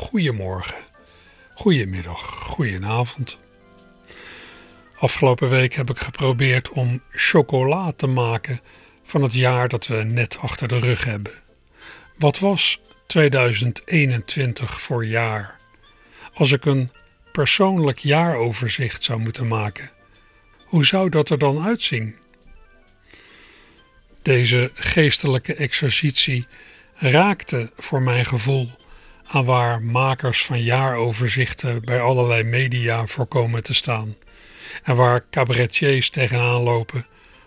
Goedemorgen, goedemiddag, goedenavond. Afgelopen week heb ik geprobeerd om chocola te maken van het jaar dat we net achter de rug hebben. Wat was 2021 voor jaar? Als ik een persoonlijk jaaroverzicht zou moeten maken, hoe zou dat er dan uitzien? Deze geestelijke exercitie raakte voor mijn gevoel aan waar makers van jaaroverzichten bij allerlei media voorkomen te staan en waar cabaretiers tegenaan lopen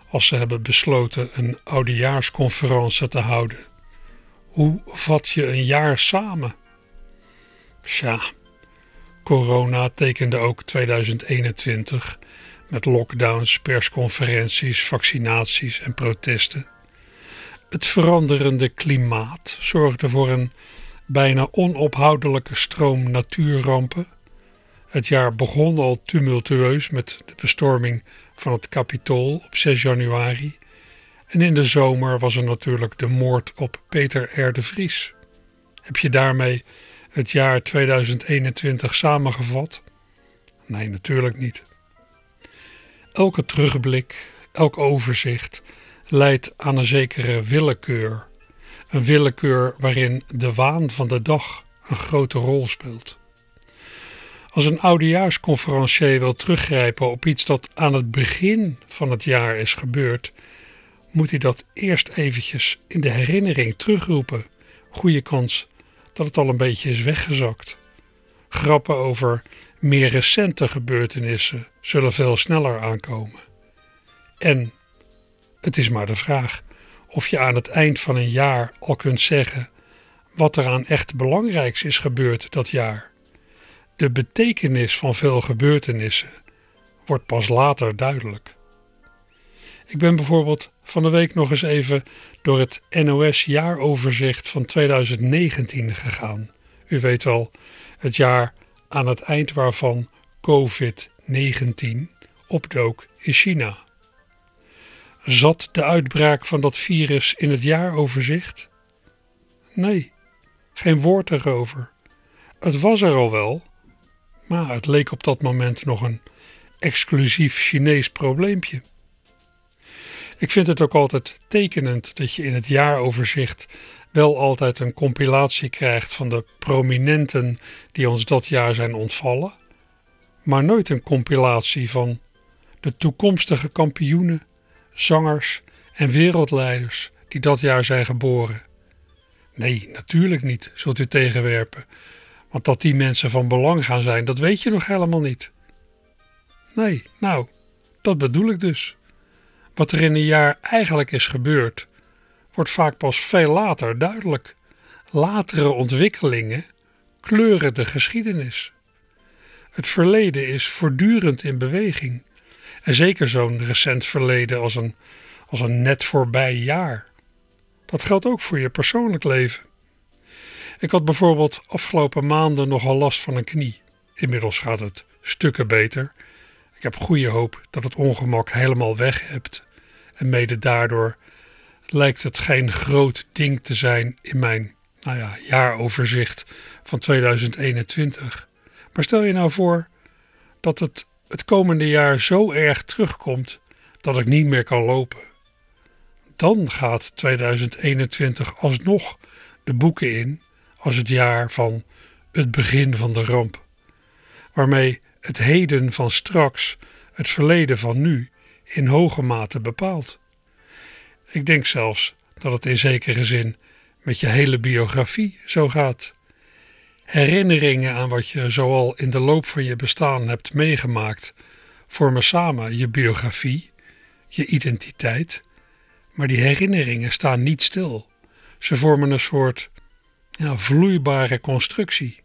als ze hebben besloten een oudejaarsconferentie te houden. Hoe vat je een jaar samen? Tja, corona tekende ook 2021 met lockdowns, persconferenties, vaccinaties en protesten. Het veranderende klimaat zorgde voor een bijna onophoudelijke stroom natuurrampen. Het jaar begon al tumultueus met de bestorming van het Capitool op 6 januari. En in de zomer was er natuurlijk de moord op Peter R. de Vries. Heb je daarmee het jaar 2021 samengevat? Nee, natuurlijk niet. Elke terugblik, elk overzicht leidt aan een zekere willekeur. Een willekeur waarin de waan van de dag een grote rol speelt. Als een oudejaarsconferencier wil teruggrijpen op iets dat aan het begin van het jaar is gebeurd, moet hij dat eerst eventjes in de herinnering terugroepen. Goede kans dat het al een beetje is weggezakt. Grappen over meer recente gebeurtenissen zullen veel sneller aankomen. En het is maar de vraag of je aan het eind van een jaar al kunt zeggen wat er aan echt belangrijks is gebeurd dat jaar. De betekenis van veel gebeurtenissen wordt pas later duidelijk. Ik ben bijvoorbeeld van de week nog eens even door het NOS jaaroverzicht van 2019 gegaan. U weet wel, het jaar aan het eind waarvan COVID-19 opdook in China. Zat de uitbraak van dat virus in het jaaroverzicht? Nee, geen woord erover. Het was er al wel, maar het leek op dat moment nog een exclusief Chinees probleempje. Ik vind het ook altijd tekenend dat je in het jaaroverzicht wel altijd een compilatie krijgt van de prominenten die ons dat jaar zijn ontvallen, maar nooit een compilatie van de toekomstige kampioenen, zangers en wereldleiders die dat jaar zijn geboren. Nee, natuurlijk niet, zult u tegenwerpen, want dat die mensen van belang gaan zijn, dat weet je nog helemaal niet. Nee, nou, dat bedoel ik dus. Wat er in een jaar eigenlijk is gebeurd, wordt vaak pas veel later duidelijk. Latere ontwikkelingen kleuren de geschiedenis. Het verleden is voortdurend in beweging. En zeker zo'n recent verleden als een, als een net voorbij jaar. Dat geldt ook voor je persoonlijk leven. Ik had bijvoorbeeld afgelopen maanden nogal last van een knie. Inmiddels gaat het stukken beter. Ik heb goede hoop dat het ongemak helemaal weg hebt. En mede daardoor lijkt het geen groot ding te zijn in mijn nou ja, jaaroverzicht van 2021. Maar stel je nou voor dat het het komende jaar zo erg terugkomt dat ik niet meer kan lopen. Dan gaat 2021 alsnog de boeken in als het jaar van het begin van de ramp, waarmee het heden van straks het verleden van nu in hoge mate bepaalt. Ik denk zelfs dat het in zekere zin met je hele biografie zo gaat. Herinneringen aan wat je zoal in de loop van je bestaan hebt meegemaakt, vormen samen je biografie, je identiteit, maar die herinneringen staan niet stil. Ze vormen een soort ja, vloeibare constructie.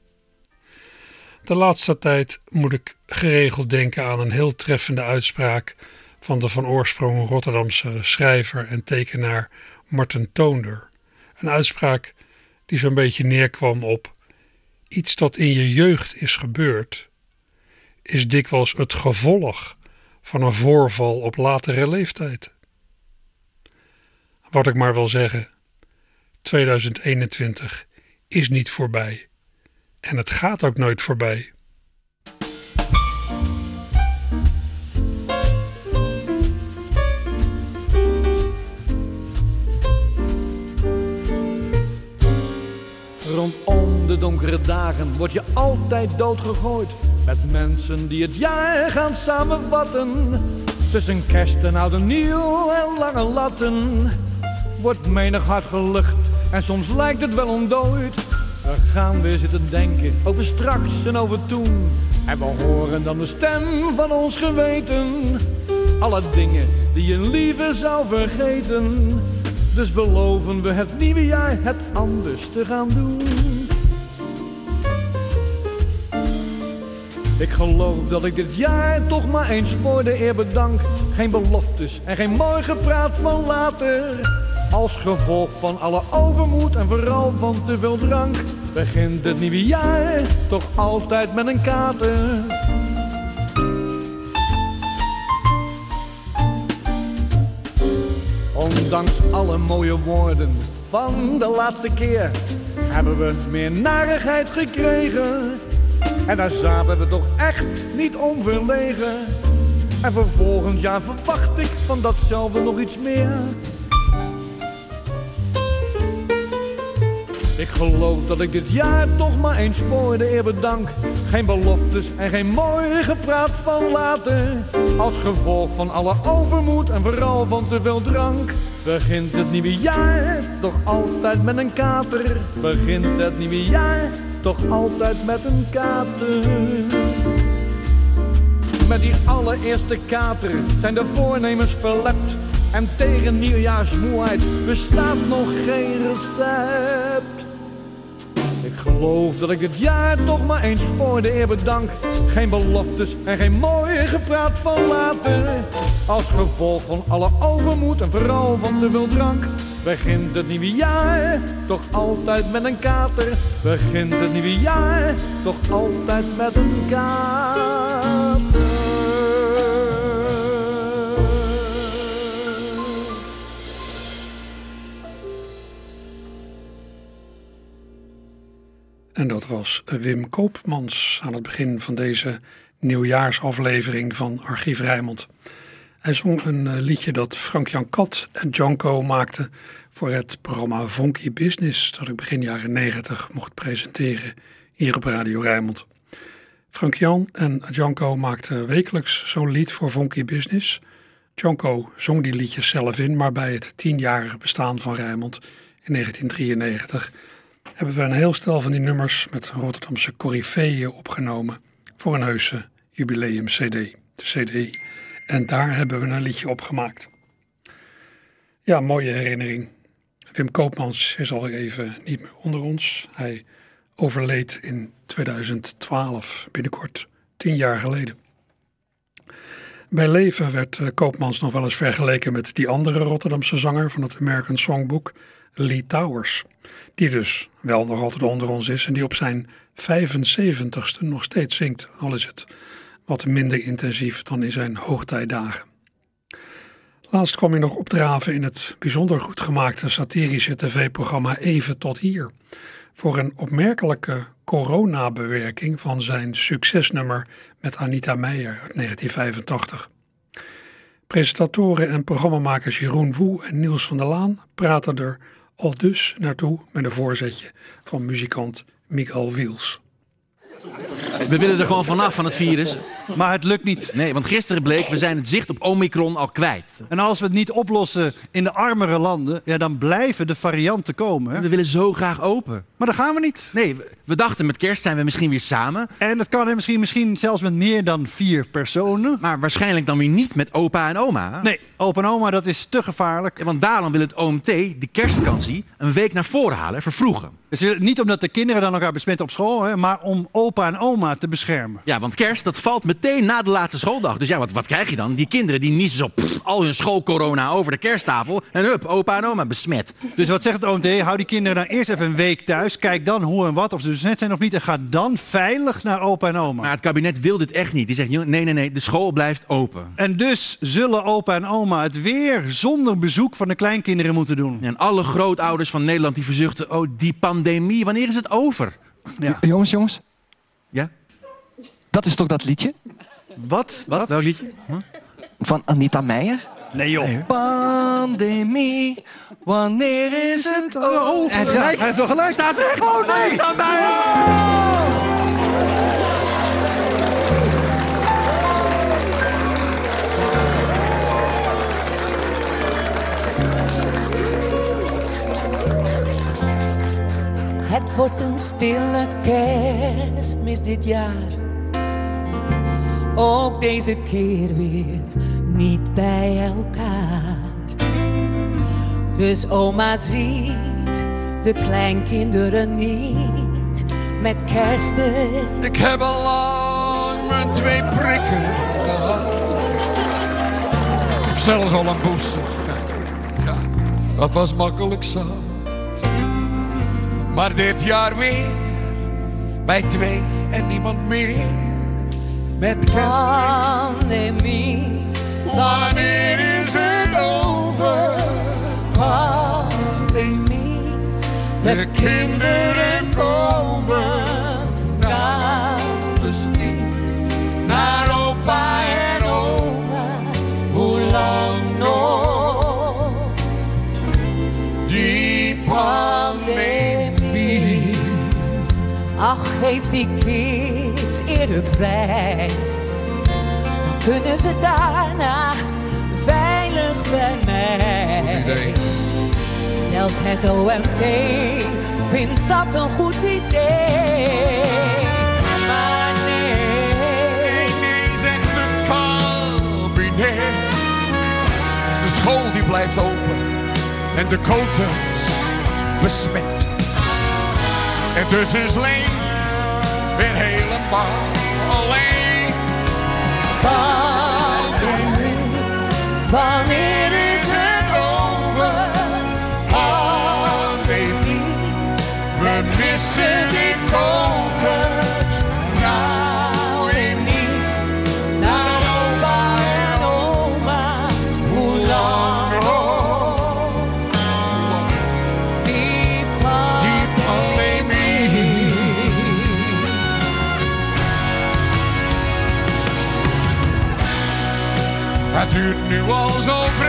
De laatste tijd moet ik geregeld denken aan een heel treffende uitspraak van de van oorsprong Rotterdamse schrijver en tekenaar Marten Toonder. Een uitspraak die zo'n beetje neerkwam op iets dat in je jeugd is gebeurd, is dikwijls het gevolg van een voorval op latere leeftijd. Wat ik maar wil zeggen, 2021 is niet voorbij. En het gaat ook nooit voorbij. Rondom de donkere dagen word je altijd doodgegooid met mensen die het jaar gaan samenvatten. Tussen kerst en oud en nieuw en lange latten wordt menig hart gelucht en soms lijkt het wel ontdooid. We gaan weer zitten denken over straks en over toen. En we horen dan de stem van ons geweten. Alle dingen die je liever zou vergeten. Dus beloven we het nieuwe jaar het anders te gaan doen. Ik geloof dat ik dit jaar toch maar eens voor de eer bedank. Geen beloftes en geen mooi gepraat van later. Als gevolg van alle overmoed en vooral van te veel drank. Begint het nieuwe jaar toch altijd met een kater. Ondanks alle mooie woorden van de laatste keer hebben we meer narigheid gekregen. En daar zaten we toch echt niet onverlegen. En voor volgend jaar verwacht ik van datzelfde nog iets meer. Ik geloof dat ik dit jaar toch maar eens voor de eer bedank. Geen beloftes en geen mooi gepraat van later. Als gevolg van alle overmoed en vooral van te veel drank. Begint het nieuwe jaar toch altijd met een kater. Begint het nieuwe jaar toch altijd met een kater. Met die allereerste kater zijn de voornemens verlept. En tegen nieuwjaarsmoeheid bestaat nog geen recept. Ik geloof dat ik dit jaar toch maar eens voor de eer bedank. Geen beloftes en geen mooi gepraat van later. Als gevolg van alle overmoed en vooral van te veel drank. Begint het nieuwe jaar toch altijd met een kater. Begint het nieuwe jaar toch altijd met een kater. En dat was Wim Koopmans aan het begin van deze nieuwjaarsaflevering van Archief Rijmond. Hij zong een eh, liedje dat Frank-Jan Kat en Janko maakten voor het programma Vonky Business dat ik begin jaren 90 mocht presenteren hier op Radio Rijmond. Frank-Jan en Janko maakten wekelijks zo'n lied voor Vonky Business. Janko zong die liedjes zelf in, maar bij het tienjarige bestaan van Rijmond in 1993 hebben we een heel stel van die nummers met Rotterdamse coryfeeën opgenomen voor een heuse jubileum CD, de CD. En daar hebben we een liedje op gemaakt. Ja, mooie herinnering. Wim Koopmans is al even niet meer onder ons. Hij overleed in 2012, binnenkort tien jaar geleden. Bij leven werd eh, Koopmans nog wel eens vergeleken met die andere Rotterdamse zanger van het American Songbook, Lee Towers. Die dus wel nog altijd onder ons is en die op zijn 75ste nog steeds zingt, al is het wat minder intensief dan in zijn hoogtijdagen. Laatst kwam hij nog opdraven in het bijzonder goed gemaakte satirische tv-programma Even tot hier. Voor een opmerkelijke coronabewerking van zijn succesnummer met Anita Meijer uit 1985. Presentatoren en programmamakers Jeroen Woe en Niels van der Laan praten er al dus naartoe met een voorzetje van muzikant Miguel Wiels. We willen er gewoon vanaf van het virus. Maar het lukt niet. Nee, want gisteren bleek, we zijn het zicht op Omicron al kwijt. En als we het niet oplossen in de armere landen, ja, dan blijven de varianten komen. We willen zo graag open. Maar dat gaan we niet. Nee, we, we dachten met kerst zijn we misschien weer samen. En dat kan misschien, misschien zelfs met meer dan vier personen. Maar waarschijnlijk dan weer niet met opa en oma. Nee, opa en oma, dat is te gevaarlijk. Ja, want daarom wil het OMT de kerstvakantie een week naar voren halen, vervroegen. Dus niet omdat de kinderen dan elkaar besmetten op school, hè, maar om opa en oma te beschermen. Ja, want kerst dat valt meteen na de laatste schooldag. Dus ja, wat, wat krijg je dan? Die kinderen die niezen zo pff, al hun schoolcorona over de kersttafel. En hup, opa en oma besmet. Dus wat zegt het OMT? Hou die kinderen dan eerst even een week thuis. Kijk dan hoe en wat, of ze besmet zijn of niet. En ga dan veilig naar opa en oma. Maar het kabinet wil dit echt niet. Die zegt, nee, nee, nee, de school blijft open. En dus zullen opa en oma het weer zonder bezoek van de kleinkinderen moeten doen. En alle grootouders van Nederland die verzuchten... oh, die pandemie, wanneer is het over? Jongens, jongens, Ja? dat is toch dat liedje Wat? Wat? Welk liedje? van Anita Meijer? Nee joh. Pandemie, wanneer is het over? Hij heeft gelijk. Hij heeft wel gelijk. Staat er echt? Oh nee! Het wordt een stille kerstmis dit jaar. Ook deze keer weer niet bij elkaar. Dus oma ziet de kleinkinderen niet met kerstmis. Ik heb al lang mijn twee prikken gehad. Ik heb zelfs al een booster. Ja, dat was makkelijk zat. Maar dit jaar weer bij twee en niemand meer. Met kerst. Pandemie, wanneer is het over? Pandemie, de kinderen komen Geef die kids eerder vrij. Dan kunnen ze daarna veilig bij mij. Zelfs het OMT vindt dat een goed idee. Maar nee, Nee, nee, zegt het kabinet. De school die blijft open en de kotens besmet. En dus is Leen weer helemaal alleen. pandemie, wanneer is het over? Pandemie, We missen die kotens. Het duurt nu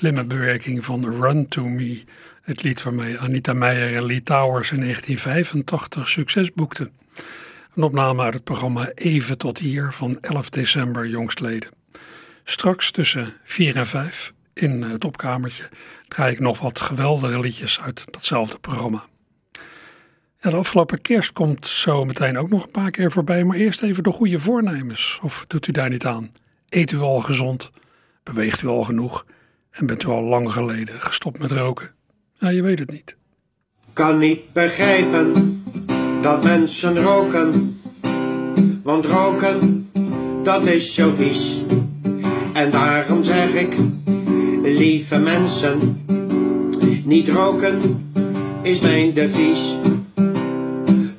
slimme bewerking van Run to Me Het lied waarmee Anita Meijer en Lee Towers in 1985 succes boekten. Een opname uit het programma Even tot hier van 11 december jongstleden. Straks tussen 4 en 5 in het opkamertje draai ik nog wat geweldige liedjes uit datzelfde programma. Ja, de afgelopen kerst komt zo meteen ook nog een paar keer voorbij, maar eerst even de goede voornemens. Of doet u daar niet aan? Eet u al gezond? Beweegt u al genoeg? En bent u al lang geleden gestopt met roken? Ja, je weet het niet. kan niet begrijpen dat mensen roken. Want roken, dat is zo vies. En daarom zeg ik, lieve mensen, niet roken is mijn devies.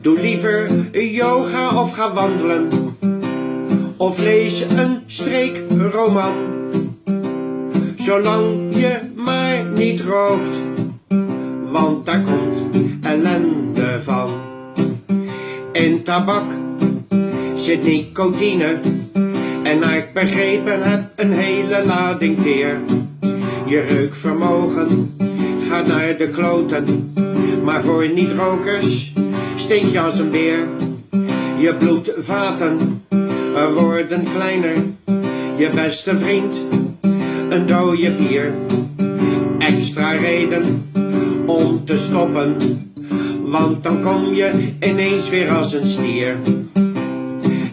Doe liever yoga of ga wandelen. Of lees een streekroman. Zolang je maar niet rookt want daar komt ellende van. In tabak zit nicotine en naar ik begrepen heb een hele lading teer. Je reukvermogen gaat naar de kloten, maar voor niet-rokers stink je als een beer. Je bloedvaten worden kleiner, je beste vriend een dode bier. Extra reden om te stoppen, want dan kom je ineens weer als een stier.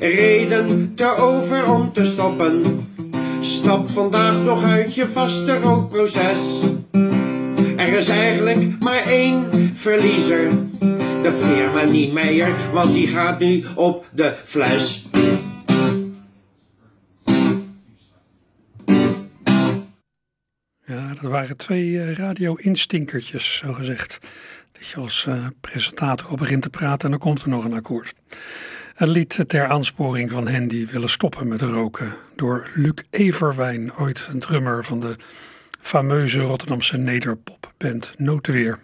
Reden erover om te stoppen, stap vandaag nog uit je vaste rookproces. Er is eigenlijk maar één verliezer, de firma Niemeyer, want die gaat nu op de fles. Dat waren twee eh, radio-instinkertjes, zo gezegd. Dat je als eh, presentator al begint te praten en dan komt er nog een akkoord. Een lied ter aansporing van hen die willen stoppen met roken. Door Luc Everwijn, ooit een drummer van de fameuze Rotterdamse nederpopband Notenweer.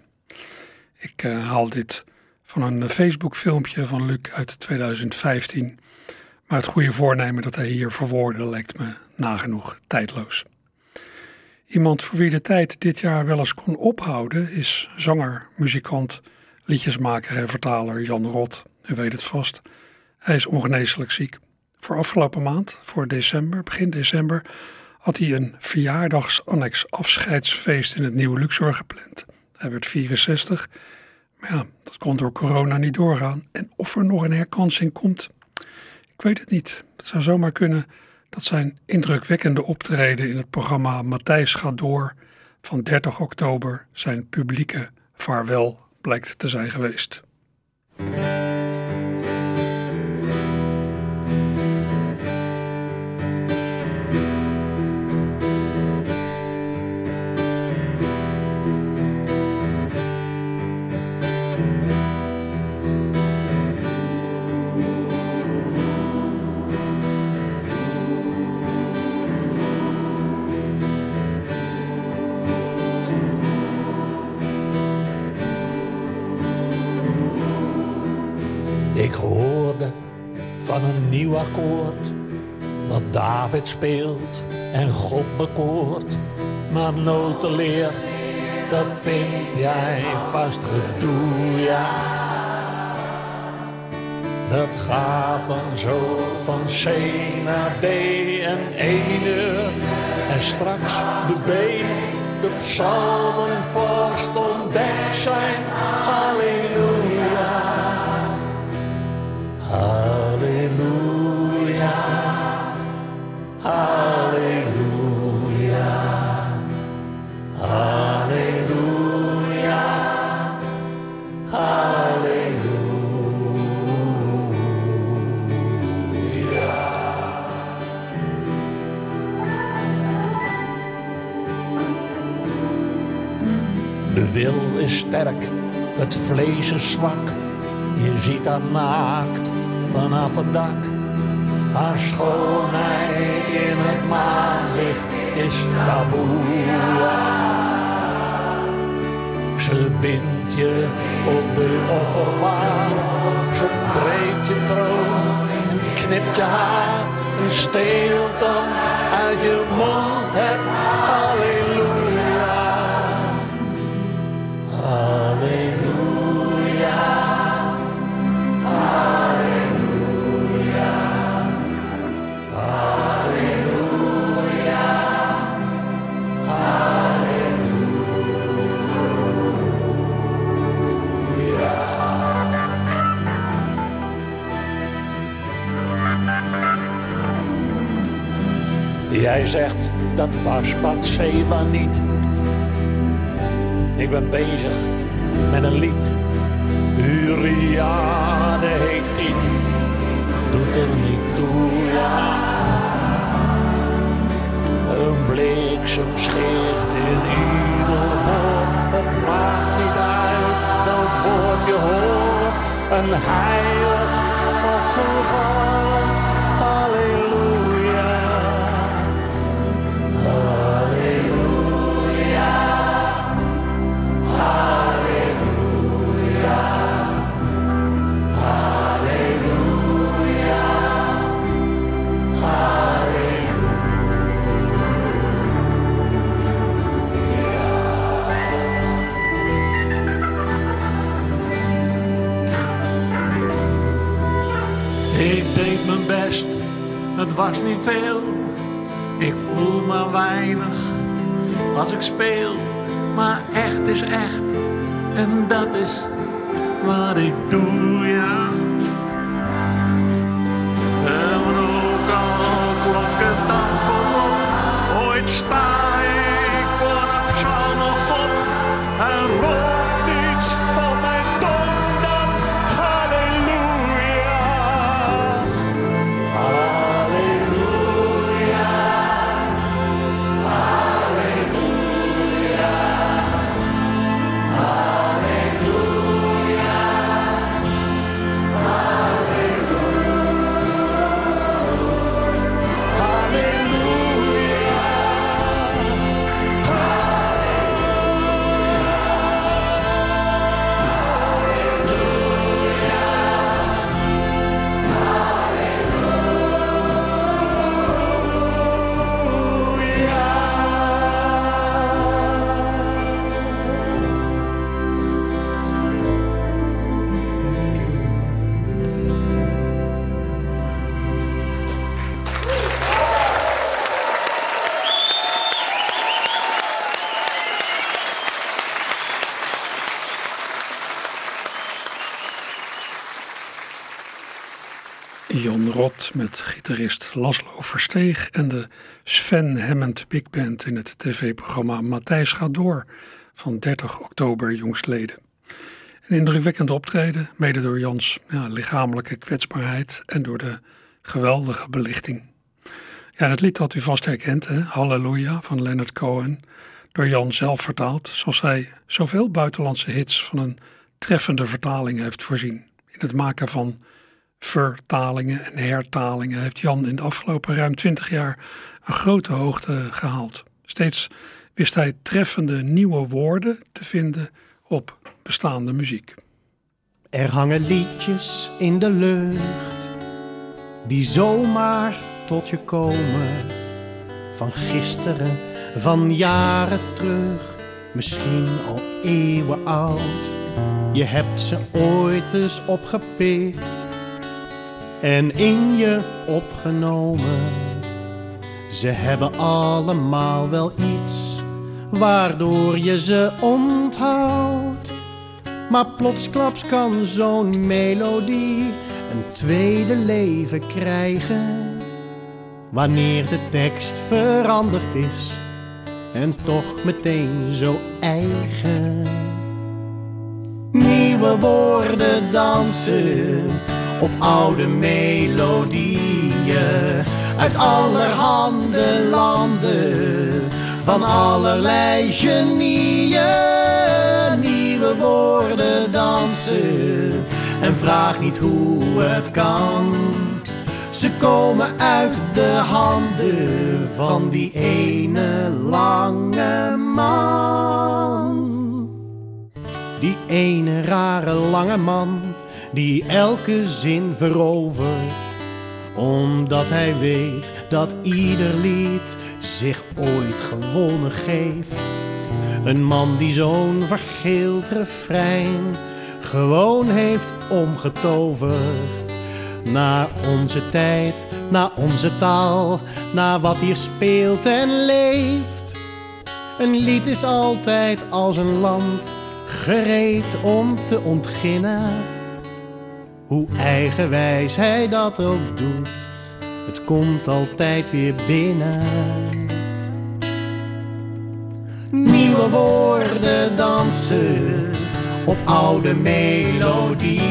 Ik eh, haal dit van een Facebook-filmpje van Luc uit 2015. Maar het goede voornemen dat hij hier verwoordde lijkt me nagenoeg tijdloos. Iemand voor wie de tijd dit jaar wel eens kon ophouden is zanger, muzikant, liedjesmaker en vertaler Jan Rot. U weet het vast. Hij is ongeneeslijk ziek. Voor afgelopen maand, voor december, begin december, had hij een verjaardagsannex afscheidsfeest in het Nieuwe Luxor gepland. Hij werd 64, maar ja, dat kon door corona niet doorgaan. En of er nog een herkansing komt, ik weet het niet. Het zou zomaar kunnen dat zijn indrukwekkende optreden in het programma Matthijs gaat door van 30 oktober zijn publieke vaarwel blijkt te zijn geweest. David speelt en God bekoort. Maar notenleer, dat vind jij vast gedoe, ja. Dat gaat dan zo van C naar D en ene en straks de B. De psalmen ontdekt zijn, halleluja. Halleluja, sterk, het vlees is zwak. Je ziet haar naakt vanaf het dak. Haar schoonheid in het maanlicht is taboe. Ze bindt je op de offerbaan. Ze breekt je troon en knipt je haar. En steelt dan uit je mond het halleluja. Jij zegt dat was Bathseba niet. Ik ben bezig met een lied. Uriade heet dit. Doet er niet toe, ja. Een bliksem in ieder boor. Het maakt niet uit welk woord je hoort. Een heilig of gevallen. Het was niet veel. Ik voel maar weinig als ik speel. Maar echt is echt, en dat is wat ik doe, ja. En ook al klonk het dan voorop, ooit sta ik voor een psalmengod. En rolt Rot met gitarist Laszlo Versteeg en de Sven Hammond Big Band in het tv-programma Matthijs gaat door van 30 oktober jongstleden. Een indrukwekkend optreden, mede door Jans ja, lichamelijke kwetsbaarheid en door de geweldige belichting. Ja, het lied had u vast herkend, hè? Halleluja van Leonard Cohen, door Jan zelf vertaald, zoals hij zoveel buitenlandse hits van een treffende vertaling heeft voorzien. In het maken van vertalingen en hertalingen heeft Jan in de afgelopen ruim twintig jaar een grote hoogte gehaald. Steeds wist hij treffende nieuwe woorden te vinden op bestaande muziek. Er hangen liedjes in de lucht die zomaar tot je komen. Van gisteren, van jaren terug, misschien al eeuwen oud. Je hebt ze ooit eens opgepikt en in je opgenomen. Ze hebben allemaal wel iets waardoor je ze onthoudt. Maar plotsklaps kan zo'n melodie een tweede leven krijgen. Wanneer de tekst veranderd is en toch meteen zo eigen. Nieuwe woorden dansen op oude melodieën uit allerhande landen van allerlei genieën. Nieuwe woorden dansen en vraag niet hoe het kan. Ze komen uit de handen van die ene lange man. Die ene rare lange man die elke zin verovert omdat hij weet dat ieder lied zich ooit gewonnen geeft. Een man die zo'n vergeeld refrein gewoon heeft omgetoverd. Naar onze tijd, naar onze taal, naar wat hier speelt en leeft. Een lied is altijd als een land gereed om te ontginnen. Hoe eigenwijs hij dat ook doet, het komt altijd weer binnen. Nieuwe woorden dansen op oude melodieën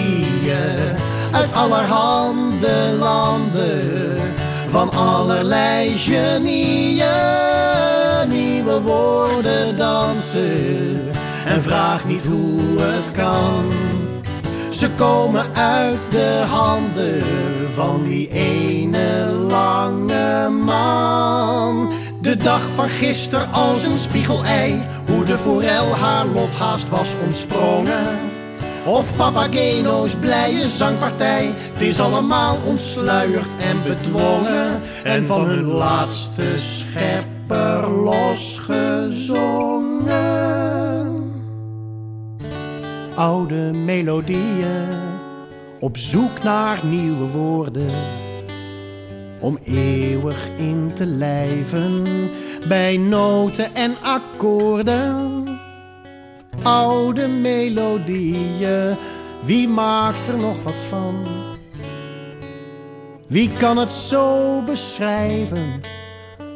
uit allerhande landen van allerlei genieën. Nieuwe woorden dansen en vraag niet hoe het kan. Ze komen uit de handen van die ene lange man. De dag van gisteren als een spiegelei, hoe de forel haar lot haast was ontsprongen. Of Papageno's blije zangpartij, het is allemaal ontsluierd en bedwongen. En van hun laatste schepper losgezongen oude melodieën, op zoek naar nieuwe woorden, om eeuwig in te lijven bij noten en akkoorden. Oude melodieën, wie maakt er nog wat van? Wie kan het zo beschrijven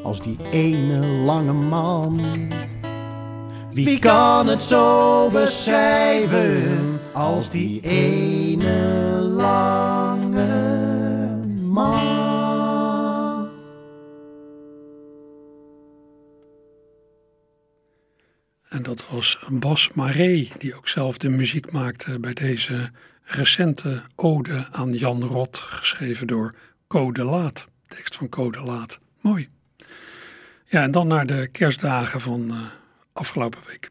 als die ene lange man? Wie kan het zo beschrijven als die ene lange man? En dat was Bas Maré, die ook zelf de muziek maakte bij deze recente ode aan Jan Rot, geschreven door Code Laat. Tekst van Code Laat. Mooi. Ja, en dan naar de kerstdagen van uh, afgelopen week.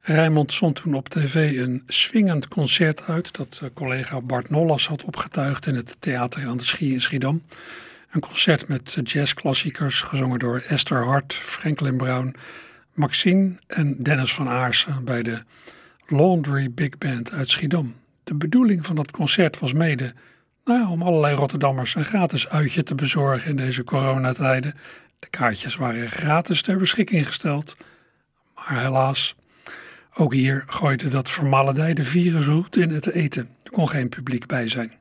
Rijmond zond toen op tv een swingend concert uit dat collega Bart Nollas had opgetuigd in het theater aan de Schie in Schiedam. Een concert met jazzklassiekers gezongen door Esther Hart, Franklin Brown, Maxine en Dennis van Aarsen bij de Laundry Big Band uit Schiedam. De bedoeling van dat concert was mede nou om allerlei Rotterdammers een gratis uitje te bezorgen in deze coronatijden. De kaartjes waren gratis ter beschikking gesteld. Maar helaas, ook hier gooide dat vermaledijde virus goed in het eten. Er kon geen publiek bij zijn.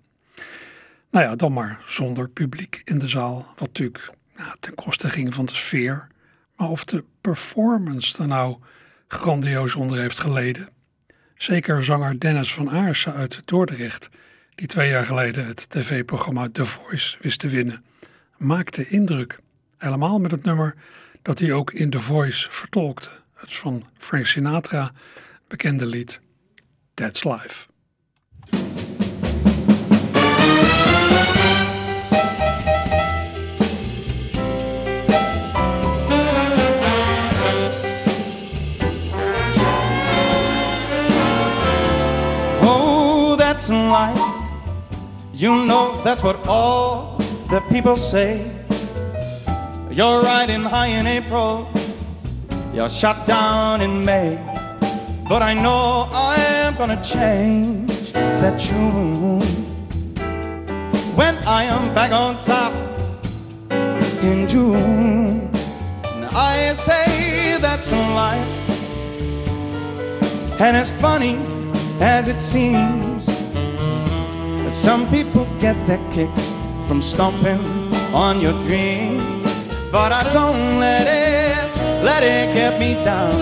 Nou ja, dan maar zonder publiek in de zaal. Wat natuurlijk nou, ten koste ging van de sfeer. Maar of de performance er nou grandioos onder heeft geleden. Zeker zanger Dennis van Aarsen uit Dordrecht, die twee jaar geleden het tv-programma The Voice wist te winnen, maakte indruk. Helemaal met het nummer dat hij ook in The Voice vertolkte. Het van Frank Sinatra, bekende lied That's Life. Oh, that's life. You know that's what all the people say. You're riding high in April you're shut down in May. But I know I am gonna change that tune when I am back on top in June. I say that's life, and as funny as it seems, some people get their kicks from stomping on your dreams, but I don't let it let it get me down.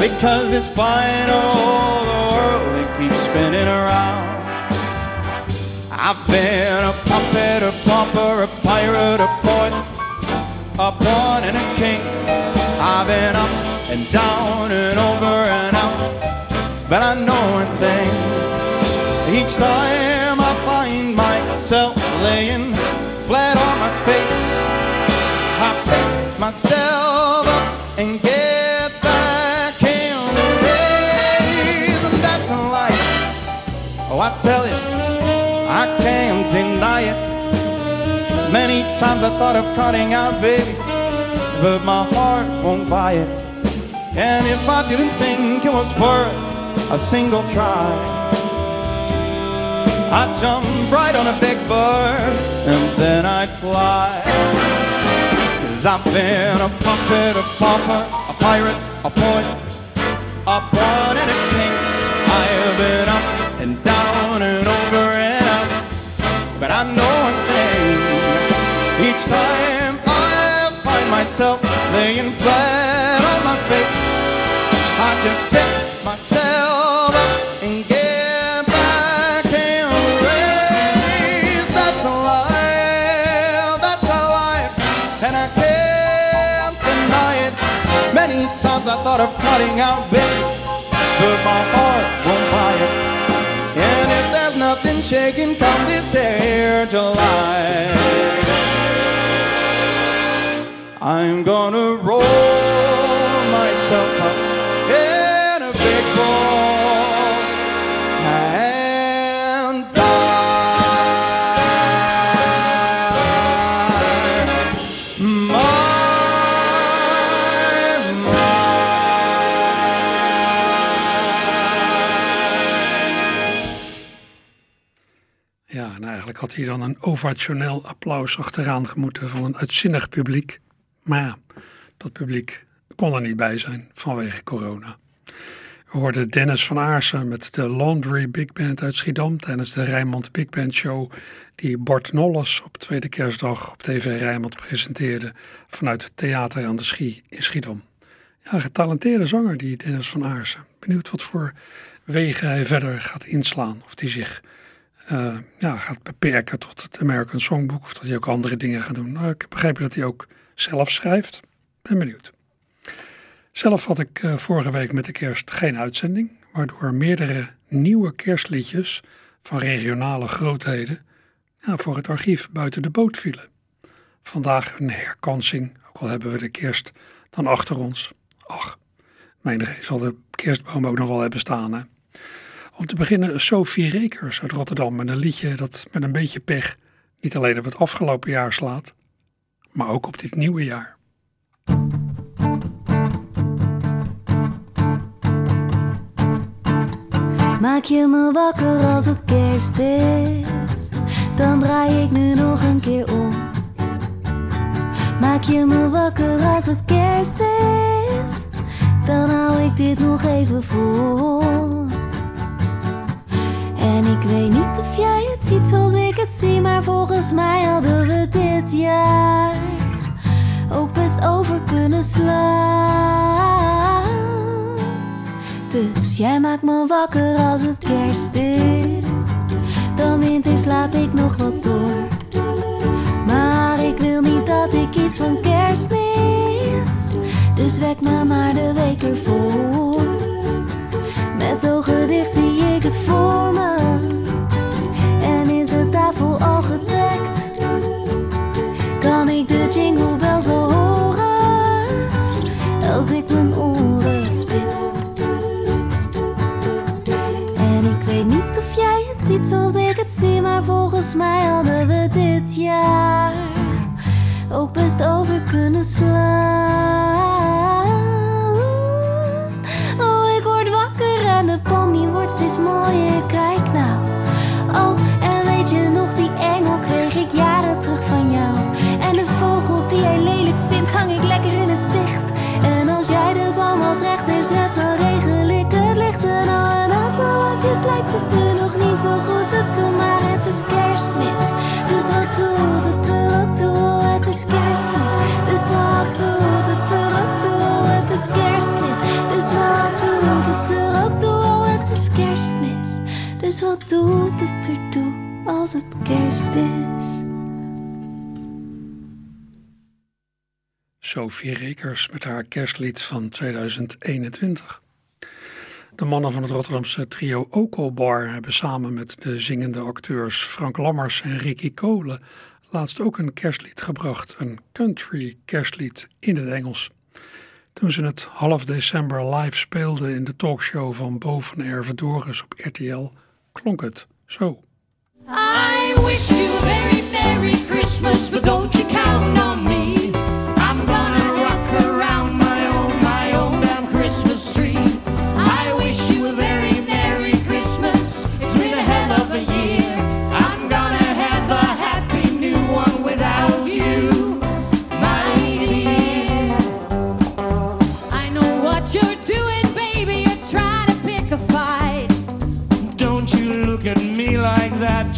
Because it's fine oh, old world, it keeps spinning around. I've been a puppet, a pauper, a pirate, a poet, a pawn and a king. I've been up and down and over and out. But I know one thing, each time I find myself laying flat on my face, myself up and get back in the. And that's life. Oh, I tell you, I can't deny it. Many times I thought of cutting out, baby, but my heart won't buy it. And if I didn't think it was worth a single try, I'd jump right on a big bird and then I'd fly. Cause I've been a puppet, a pauper, a pirate, a poet, a pawn and a king. I have been up and down and over and out. But I know one thing. Each time I find myself laying flat on my face, I just pick thought of cutting out bait, but my heart won't buy it. And if there's nothing shaking come this here July, I'm gonna had dan een ovationeel applaus achteraan gemoeten van een uitzinnig publiek. Maar ja, dat publiek kon er niet bij zijn vanwege corona. We hoorden Dennis van Aarsen met de Laundry Big Band uit Schiedam tijdens de Rijnmond Big Band Show die Bart Nolles op tweede kerstdag op TV Rijnmond presenteerde vanuit het Theater aan de Schie in Schiedam. Ja, getalenteerde zanger die Dennis van Aarsen. Benieuwd wat voor wegen hij verder gaat inslaan. Of hij zich eh, ja, gaat beperken tot het American Songbook of dat hij ook andere dingen gaat doen. Nou, ik heb begrepen dat hij ook zelf schrijft. Ben benieuwd. Zelf had ik eh, vorige week met de kerst geen uitzending, waardoor meerdere nieuwe kerstliedjes van regionale grootheden ja, voor het archief buiten de boot vielen. Vandaag een herkansing, ook al hebben we de kerst dan achter ons. Ach, menige zal de kerstboom ook nog wel hebben staan. Hè? Om te beginnen Sophie Rekers uit Rotterdam met een liedje dat met een beetje pech niet alleen op het afgelopen jaar slaat, maar ook op dit nieuwe jaar. Maak je me wakker als het kerst is, dan draai ik nu nog een keer om. Maak je me wakker als het kerst is, dan hou ik dit nog even vol. En ik weet niet of jij het ziet zoals ik het zie, maar volgens mij hadden we dit jaar ook best over kunnen slaan. Dus jij maakt me wakker als het kerst is. Dan winter slaap ik nog wat door. Maar ik wil niet dat ik iets van kerst mis. Dus wek me maar de week ervoor. Met ogen dicht zie ik het voor me. En is de tafel al gedekt? Kan ik de jingle bells al horen? Als ik mijn oren spits. En ik weet niet of jij het ziet zoals ik het zie, maar volgens mij hadden we dit jaar ook best over kunnen slaan. De die wordt steeds mooier. Kijk nou. Oh, en weet je nog, die engel kreeg ik jaren terug van jou. En de vogel die jij lelijk vindt, hang ik lekker in het zicht. En als jij de boom wat rechter zet, dan regel ik het licht. En al een aantal lijkt het nu nog niet zo goed te doen, maar het is kerstmis. Dus wat doet het ook toe? Het is kerstmis. Dus wat doet het ook toe? Het is kerstmis. Dus wat kerstmis. Dus wat doet het er toe als het kerst is? Sophie Rekers met haar kerstlied van 2021. De mannen van het Rotterdamse trio Okobar hebben samen met de zingende acteurs Frank Lammers en Ricky Kolen laatst ook een kerstlied gebracht, een country kerstlied in het Engels. Toen ze het half december live speelden in de talkshow van Boven Ervedoris op RTL, klonk het zo. I wish you a very Merry Christmas, but don't you count on me. I'm gonna rock around my own, my own damn Christmas tree. Don't you look at me like that,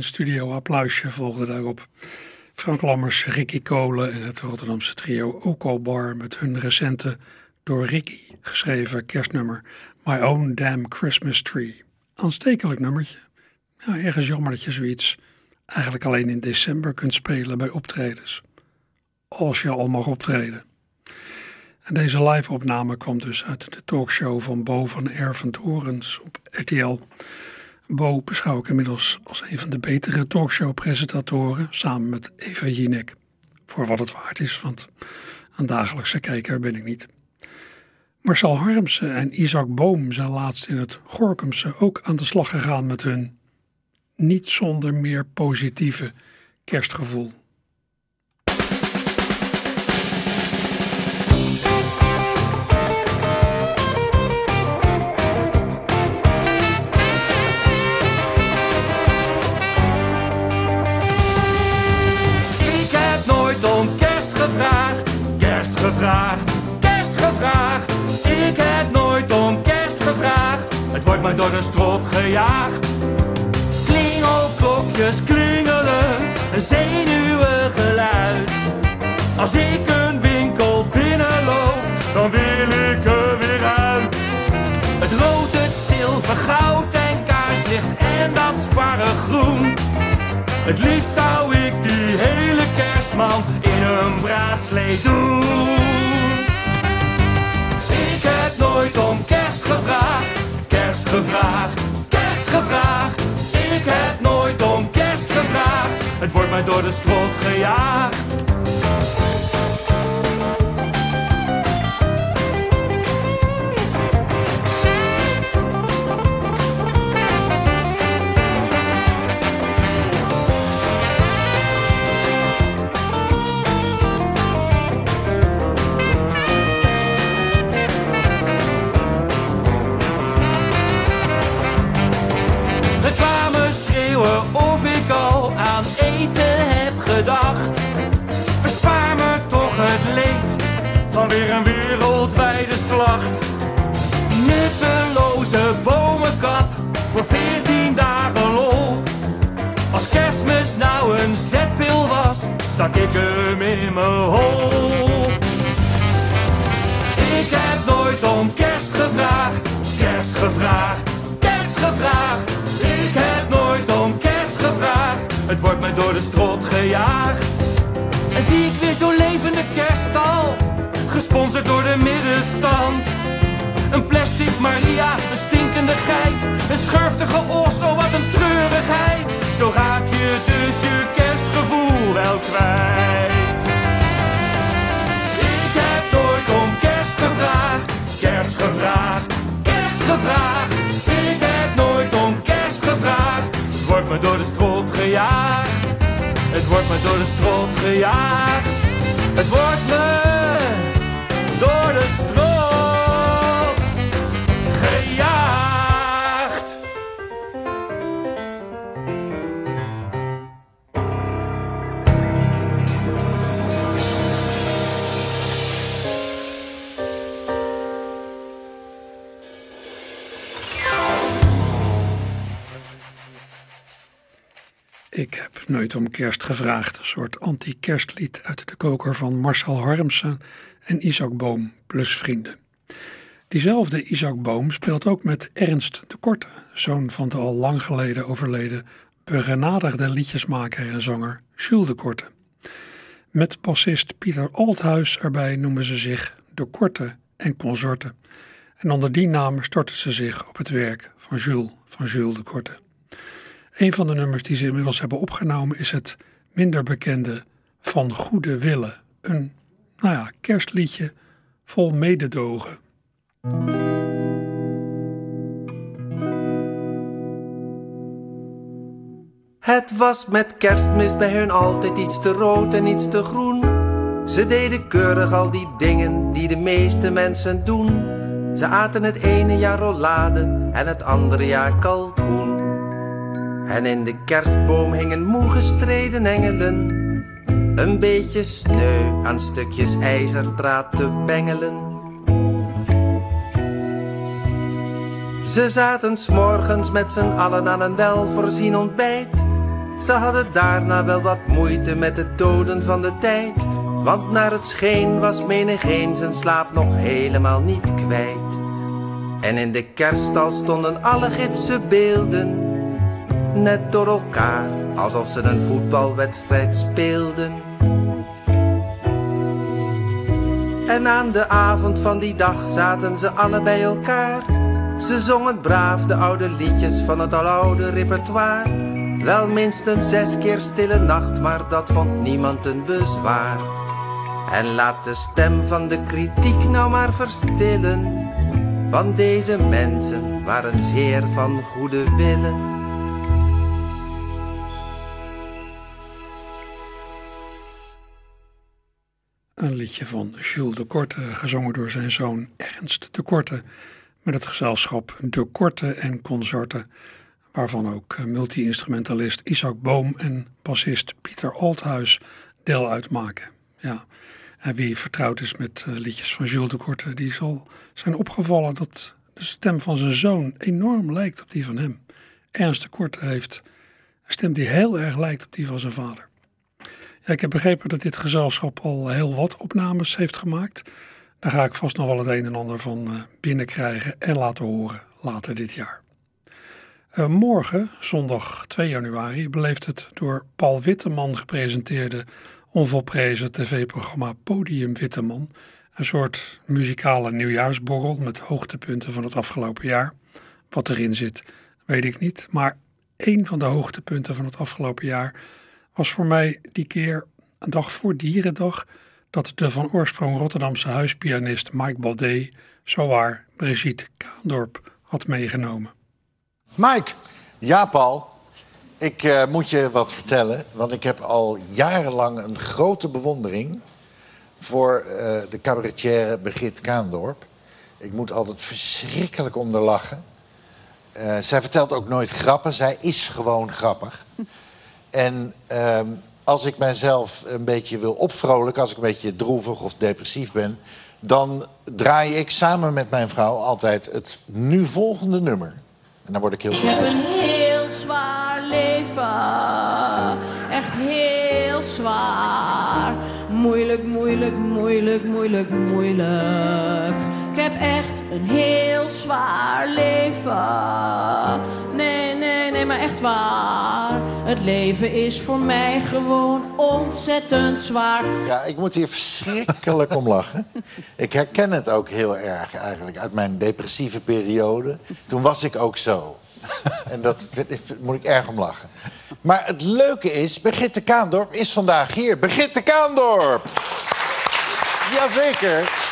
klein studio-applausje volgde daarop. Frank Lammers, Ricky Kolen en het Rotterdamse trio Oko Bar met hun recente door Ricky geschreven kerstnummer My Own Damn Christmas Tree. Aanstekelijk nummertje. Ja, ergens jammer dat je zoiets eigenlijk alleen in december kunt spelen bij optredens. Als je al mag optreden. En deze live-opname kwam dus uit de talkshow van Bo van Ervent Horens op RTL. Bo beschouw ik inmiddels als een van de betere talkshow-presentatoren, samen met Eva Jinek. Voor wat het waard is, want een dagelijkse kijker ben ik niet. Marcel Harmsen en Isaac Boom zijn laatst in het Gorkumse ook aan de slag gegaan met hun niet zonder meer positieve kerstgevoel. Om kerst gevraagd, kerst gevraagd, kerst gevraagd. Ik heb nooit om kerst gevraagd, het wordt me door de strot gejaagd. Klingelklokjes klingelen, een zenuwig geluid. Als ik een winkel binnenloop, dan wil ik er weer uit. Het rood, het zilver, goud en kaarslicht en dat sparrengroen. Het liefst door de strot gejaagd. Stak ik hem in mijn hol. Ik heb nooit om kerst gevraagd, kerst gevraagd, kerst gevraagd. Ik heb nooit om kerst gevraagd, het wordt me door de strot gejaagd. En zie ik weer zo'n levende kerststal, gesponsord door de middenstand. Een plastic Maria, een stinkende geit, een schurftige os, wat een treurigheid. Zo raak je dus je Ik heb nooit om kerst gevraagd, kerst gevraagd, kerst gevraagd. Ik heb nooit om kerst gevraagd. Het wordt me door de strot gejaagd. Het wordt me door de strot gejaagd. Het wordt me nooit om kerst gevraagd. Een soort anti-kerstlied uit de koker van Marcel Harmsen en Isaac Boom plus vrienden. Diezelfde Isaac Boom speelt ook met Ernst de Korte, zoon van de al lang geleden overleden begenadigde liedjesmaker en zanger Jules de Korte. Met bassist Pieter Althuis erbij noemen ze zich de Korte en Consorten. En onder die naam storten ze zich op het werk van Jules, van Jules de Korte. Een van de nummers die ze inmiddels hebben opgenomen is het minder bekende Van Goede Wille. Een, nou ja, kerstliedje vol mededogen. Het was met kerstmis bij hun altijd iets te rood en iets te groen. Ze deden keurig al die dingen die de meeste mensen doen. Ze aten het ene jaar rollade en het andere jaar kalkoen. En in de kerstboom hingen moe gestreden engelen. Een beetje sneu aan stukjes ijzerdraad te bengelen. Ze zaten s'morgens met z'n allen aan een welvoorzien ontbijt. Ze hadden daarna wel wat moeite met het doden van de tijd. Want naar het scheen was menigeen zijn slaap nog helemaal niet kwijt. En in de kerststal stonden alle gipsen beelden. Net door elkaar, alsof ze een voetbalwedstrijd speelden. En aan de avond van die dag zaten ze alle bij elkaar. Ze zongen braaf de oude liedjes van het aloude repertoire. Wel minstens zes keer stille nacht, maar dat vond niemand een bezwaar. En laat de stem van de kritiek nou maar verstillen. Want deze mensen waren zeer van goede willen. Een liedje van Jules de Korte, gezongen door zijn zoon Ernst de Korte, met het gezelschap De Korte en Consorten, waarvan ook multi-instrumentalist Isaac Boom en bassist Pieter Althuis deel uitmaken. Ja. En wie vertrouwd is met eh, liedjes van Jules de Korte, die zal zijn opgevallen dat de stem van zijn zoon enorm lijkt op die van hem. Ernst de Korte heeft een stem die heel erg lijkt op die van zijn vader. Ik heb begrepen dat dit gezelschap al heel wat opnames heeft gemaakt. Daar ga ik vast nog wel het een en ander van eh, binnenkrijgen en laten horen later dit jaar. Uh, morgen, zondag 2 januari, beleeft het door Paul Witteman gepresenteerde onvolprezen tv-programma Podium Witteman een soort muzikale nieuwjaarsborrel met hoogtepunten van het afgelopen jaar. Wat erin zit, weet ik niet, maar één van de hoogtepunten van het afgelopen jaar was voor mij die keer een dag voor Dierendag dat de van oorsprong Rotterdamse huispianist Mike Baldé zowaar Brigitte Kaandorp had meegenomen. Mike. Ja, Paul. Ik eh, moet je wat vertellen, want ik heb al jarenlang een grote bewondering voor eh, de cabaretière Brigitte Kaandorp. Ik moet altijd verschrikkelijk om lachen. Eh, zij vertelt ook nooit grappen, zij is gewoon grappig. En ehm, als ik mijzelf een beetje wil opvrolijken, als ik een beetje droevig of depressief ben, dan draai ik samen met mijn vrouw altijd het nu volgende nummer. En dan word ik heel Ik heb blij. een heel zwaar leven. Echt heel zwaar. Moeilijk, moeilijk, moeilijk, moeilijk, moeilijk. Ik heb echt een heel zwaar leven. Nee, nee, nee, maar echt waar. Het leven is voor mij gewoon ontzettend zwaar. Ja, ik moet hier verschrikkelijk om lachen. Ik herken het ook heel erg eigenlijk uit mijn depressieve periode. Toen was ik ook zo. En dat moet ik erg om lachen. Maar het leuke is, Brigitte Kaandorp is vandaag hier. Brigitte Kaandorp! Jazeker.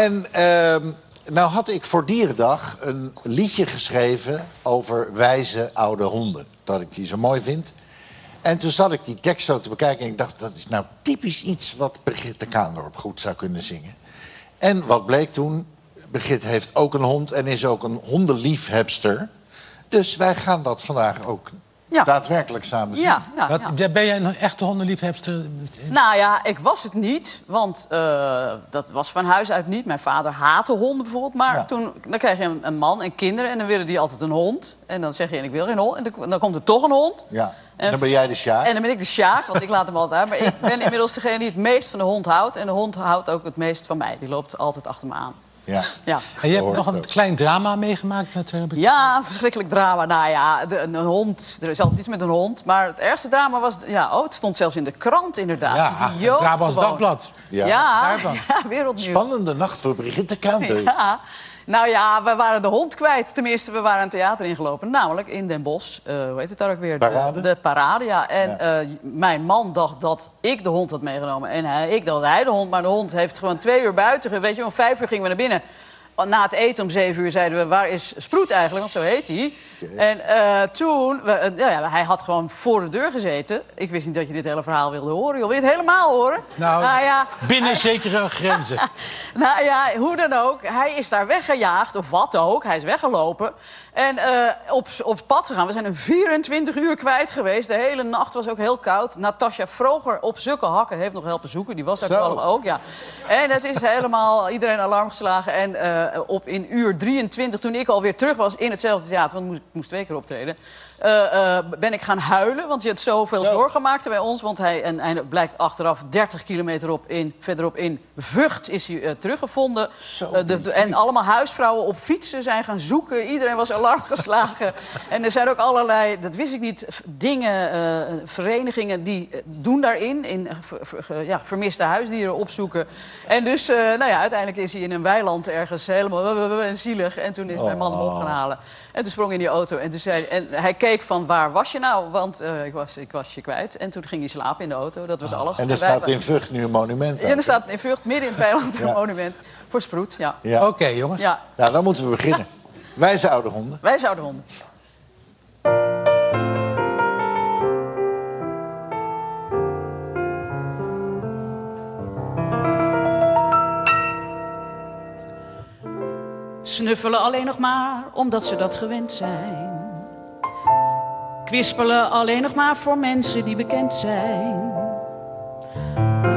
En ehm, nou had ik voor Dierendag een liedje geschreven over wijze oude honden. Dat ik die zo mooi vind. En toen zat ik die tekst zo te bekijken en ik dacht... dat is nou typisch iets wat Brigitte Kaandorp goed zou kunnen zingen. En wat bleek toen? Brigitte heeft ook een hond en is ook een hondenliefhebster. Dus wij gaan dat vandaag ook daadwerkelijk samen zien. Ja, ja, Wat, ja. Ben jij een echte hondenliefhebster? Nou ja, ik was het niet, want eh, dat was van huis uit niet. Mijn vader haatte honden bijvoorbeeld. Maar toen dan krijg je een, een man en kinderen en dan willen die altijd een hond. En dan zeg je, ik wil geen hond. En dan, dan komt er toch een hond. Ja. En dan ben jij de Sjaak. En dan ben ik de Sjaak, want ik laat hem altijd uit. Maar ik ben inmiddels degene die het meest van de hond houdt. En de hond houdt ook het meest van mij. Die loopt altijd achter me aan. Ja. Ja. En je hebt nog een klein drama meegemaakt met... eh, Ja, een verschrikkelijk drama. Nou ja, de, een, een hond. Er is altijd iets met een hond. Maar het ergste drama was... Ja, oh, het stond zelfs in de krant inderdaad. Ja, Idioot Brabants. Dagblad. Ja, Ja. ja, wereldnieuws. Spannende nacht voor Brigitte Kaandorp. Ja. Nou ja, we waren de hond kwijt. Tenminste, we waren een theater ingelopen. Namelijk in Den Bosch. Eh, hoe heet het daar ook weer? De- Parade? De, parade, ja. En eh, mijn man dacht dat ik de hond had meegenomen. En hij, ik dacht dat hij de hond. Maar de hond heeft gewoon twee uur buiten. ge- Weet je, om vijf uur gingen we naar binnen. Na het eten om zeven uur zeiden we, waar is Sproet eigenlijk? Want zo heet hij. En eh, toen, we, eh, ja, ja, hij had gewoon voor de deur gezeten. Ik wist niet dat je dit hele verhaal wilde horen. Joh. Wil je het helemaal horen? Nou, ja, binnen zekere grenzen. nou ja, hoe dan ook. Hij is daar weggejaagd, of wat ook. Hij is weggelopen. En eh, op, op pad gegaan. We zijn een 24 uur kwijt geweest. De hele nacht was ook heel koud. Natasja Vroger op zulke hakken heeft nog helpen zoeken. Die was daar toevallig ook, ja. En het is helemaal iedereen alarm geslagen. En eh, op in uur 23, toen ik alweer terug was in hetzelfde theater, want ik moest, twee keer optreden, ben ik gaan huilen. Want je had zoveel zorgen maakte bij ons. Want hij, en hij blijkt achteraf 30 kilometer op in, verderop in Vught is hij eh, teruggevonden. Eh, de, de- en allemaal huisvrouwen op fietsen zijn gaan zoeken. Iedereen was alarm geslagen. en er zijn ook allerlei, dat wist ik niet, dingen, eh, verenigingen die eh, doen daarin. In eh, ja, vermiste huisdieren opzoeken. En dus, eh, nou ja, uiteindelijk is hij in een weiland ergens helemaal en zielig. En toen is mijn man hem op gaan halen. En toen sprong hij in die auto en, toen zei, en hij keek van waar was je nou? Want eh, ik, was, ik was je kwijt. En toen ging hij slapen in de auto. Dat was alles. En er wij- staat in Vught nu een monument Ja, aan. er staat in Vught midden in het weiland een monument voor Sproet. Ja. Ja. Oké, jongens. Ja, Nou, dan moeten we beginnen. Wijze oude honden. wij zouden honden. Snuffelen alleen nog maar omdat ze dat gewend zijn. Kwispelen alleen nog maar voor mensen die bekend zijn.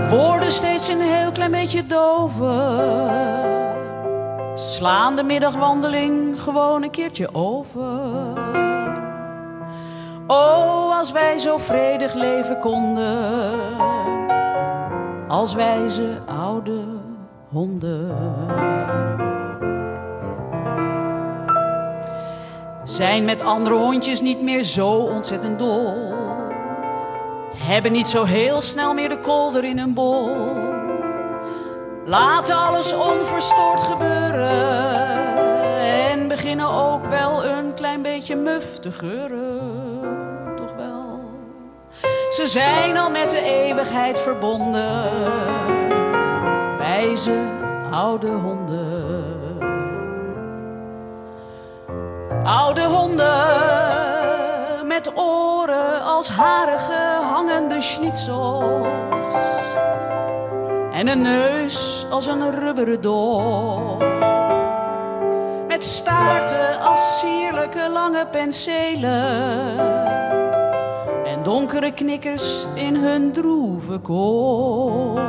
Worden steeds een heel klein beetje dover. Slaan de middagwandeling gewoon een keertje over. Oh, als wij zo vredig leven konden. Als wijze oude honden. Zijn met andere hondjes niet meer zo ontzettend dol. Hebben niet zo heel snel meer de kolder in hun bol. Laten alles onverstoord gebeuren. En beginnen ook wel een klein beetje muf te geuren. Toch wel. Ze zijn al met de eeuwigheid verbonden. Wijze oude honden. Oude honden met oren als harige hangende schnitzels. En een neus als een rubberen dop. Met staarten als sierlijke lange penselen. En donkere knikkers in hun droeve kop.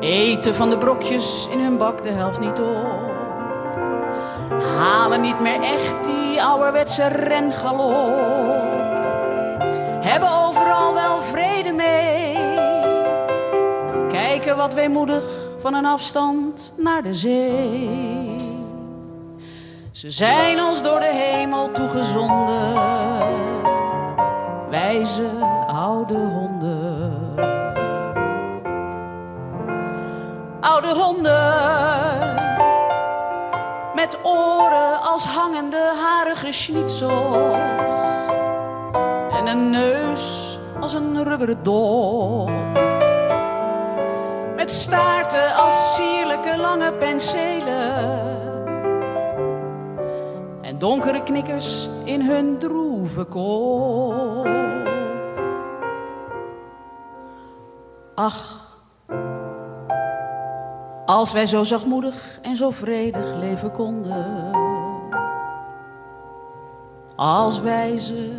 Eten van de brokjes in hun bak de helft niet op. Halen niet meer echt die ouderwetse rengalop. Hebben overal wel vrede mee. Kijken wat weemoedig van een afstand naar de zee. Ze zijn ons door de hemel toegezonden. Wijze oude honden. Oude honden als hangende harige schnitzels en een neus als een rubberen dop. Met staarten als sierlijke lange penselen en donkere knikkers in hun droeve kop. Ach, als wij zo zachtmoedig en zo vredig leven konden. Als wijze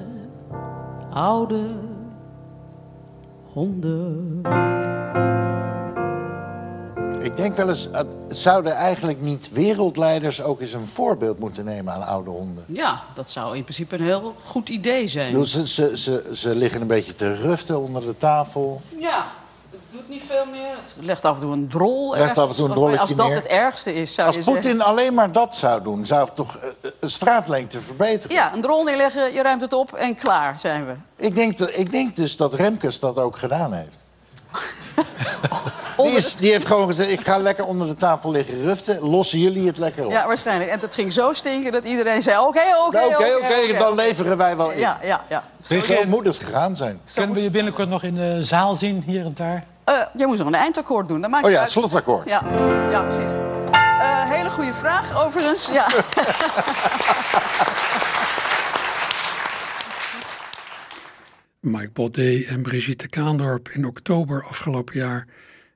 oude honden. Ik denk wel eens, zouden eigenlijk niet wereldleiders ook eens een voorbeeld moeten nemen aan oude honden? Ja, dat zou in principe een heel goed idee zijn. bedoel, Ze, ze, ze, ze liggen een beetje te ruften onder de tafel. Ja, doet niet veel meer. Het legt af en toe een drol Legt ergens. af en toe een drolletje Als dat het ergste is, zou Als je Poetin zeggen. alleen maar dat zou doen, zou het toch eh, eh, een straatlengte verbeteren? Ja, een drol neerleggen, je ruimt het op en klaar zijn we. Ik denk, dat- ik denk dus dat Remkes dat ook gedaan heeft. Die, is, die heeft gewoon gezegd, ik ga lekker onder de tafel liggen ruften. Lossen jullie het lekker op? Ja, waarschijnlijk. En het ging zo stinken dat iedereen zei, oké, oké, Nou, oké. Oké, oké, dan leveren wij wel in. Ja, ja. Zo het gegaan zijn. Kunnen we je binnenkort nog in de zaal zien, hier en daar? Eh, jij moest nog een eindakkoord doen. Dat maakt Oh niet ja, uit. slotakkoord. Ja, ja precies. Eh, hele goede vraag, overigens. Ja. Mike Baudet en Brigitte Kaandorp in oktober afgelopen jaar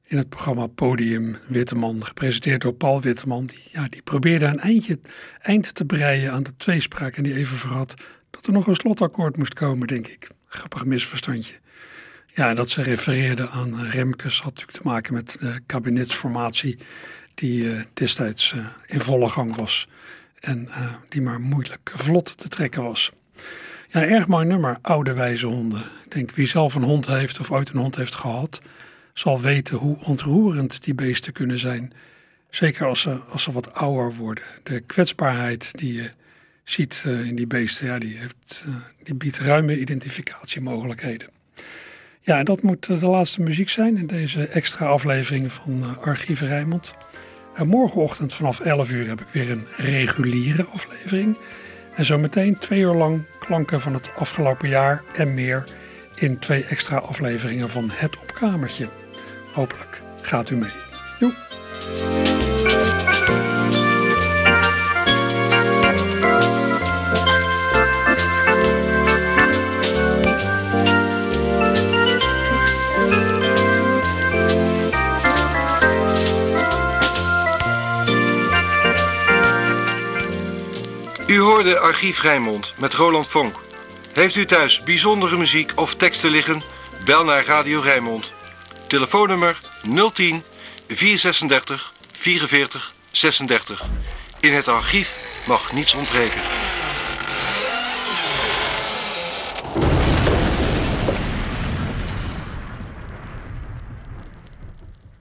in het programma Podium Witteman, gepresenteerd door Paul Witteman. Die, ja, die probeerde een eindje, eind te breien aan de tweespraak en die even vergat dat er nog een slotakkoord moest komen, denk ik. Grappig misverstandje. Ja, dat ze refereerde aan Remkes had natuurlijk te maken met de kabinetsformatie die eh, destijds eh, in volle gang was en eh, die maar moeilijk vlot te trekken was. Ja, erg mooi nummer, Oude Wijze Honden. Ik denk, wie zelf een hond heeft of ooit een hond heeft gehad, zal weten hoe ontroerend die beesten kunnen zijn. Zeker als ze, als ze wat ouder worden. De kwetsbaarheid die je ziet in die beesten, ja, die, heeft, die biedt ruime identificatiemogelijkheden. Ja, dat moet de laatste muziek zijn in deze extra aflevering van Archief Rijnmond. En morgenochtend vanaf 11 uur heb ik weer een reguliere aflevering. En zometeen twee uur lang klanken van het afgelopen jaar en meer in twee extra afleveringen van Het Opkamertje. Hopelijk gaat u mee. Joep. U hoorde Archief Rijnmond met Roland Vonk. Heeft u thuis bijzondere muziek of teksten liggen? Bel naar Radio Rijnmond. Telefoonnummer 010 436 44 36. In het archief mag niets ontbreken.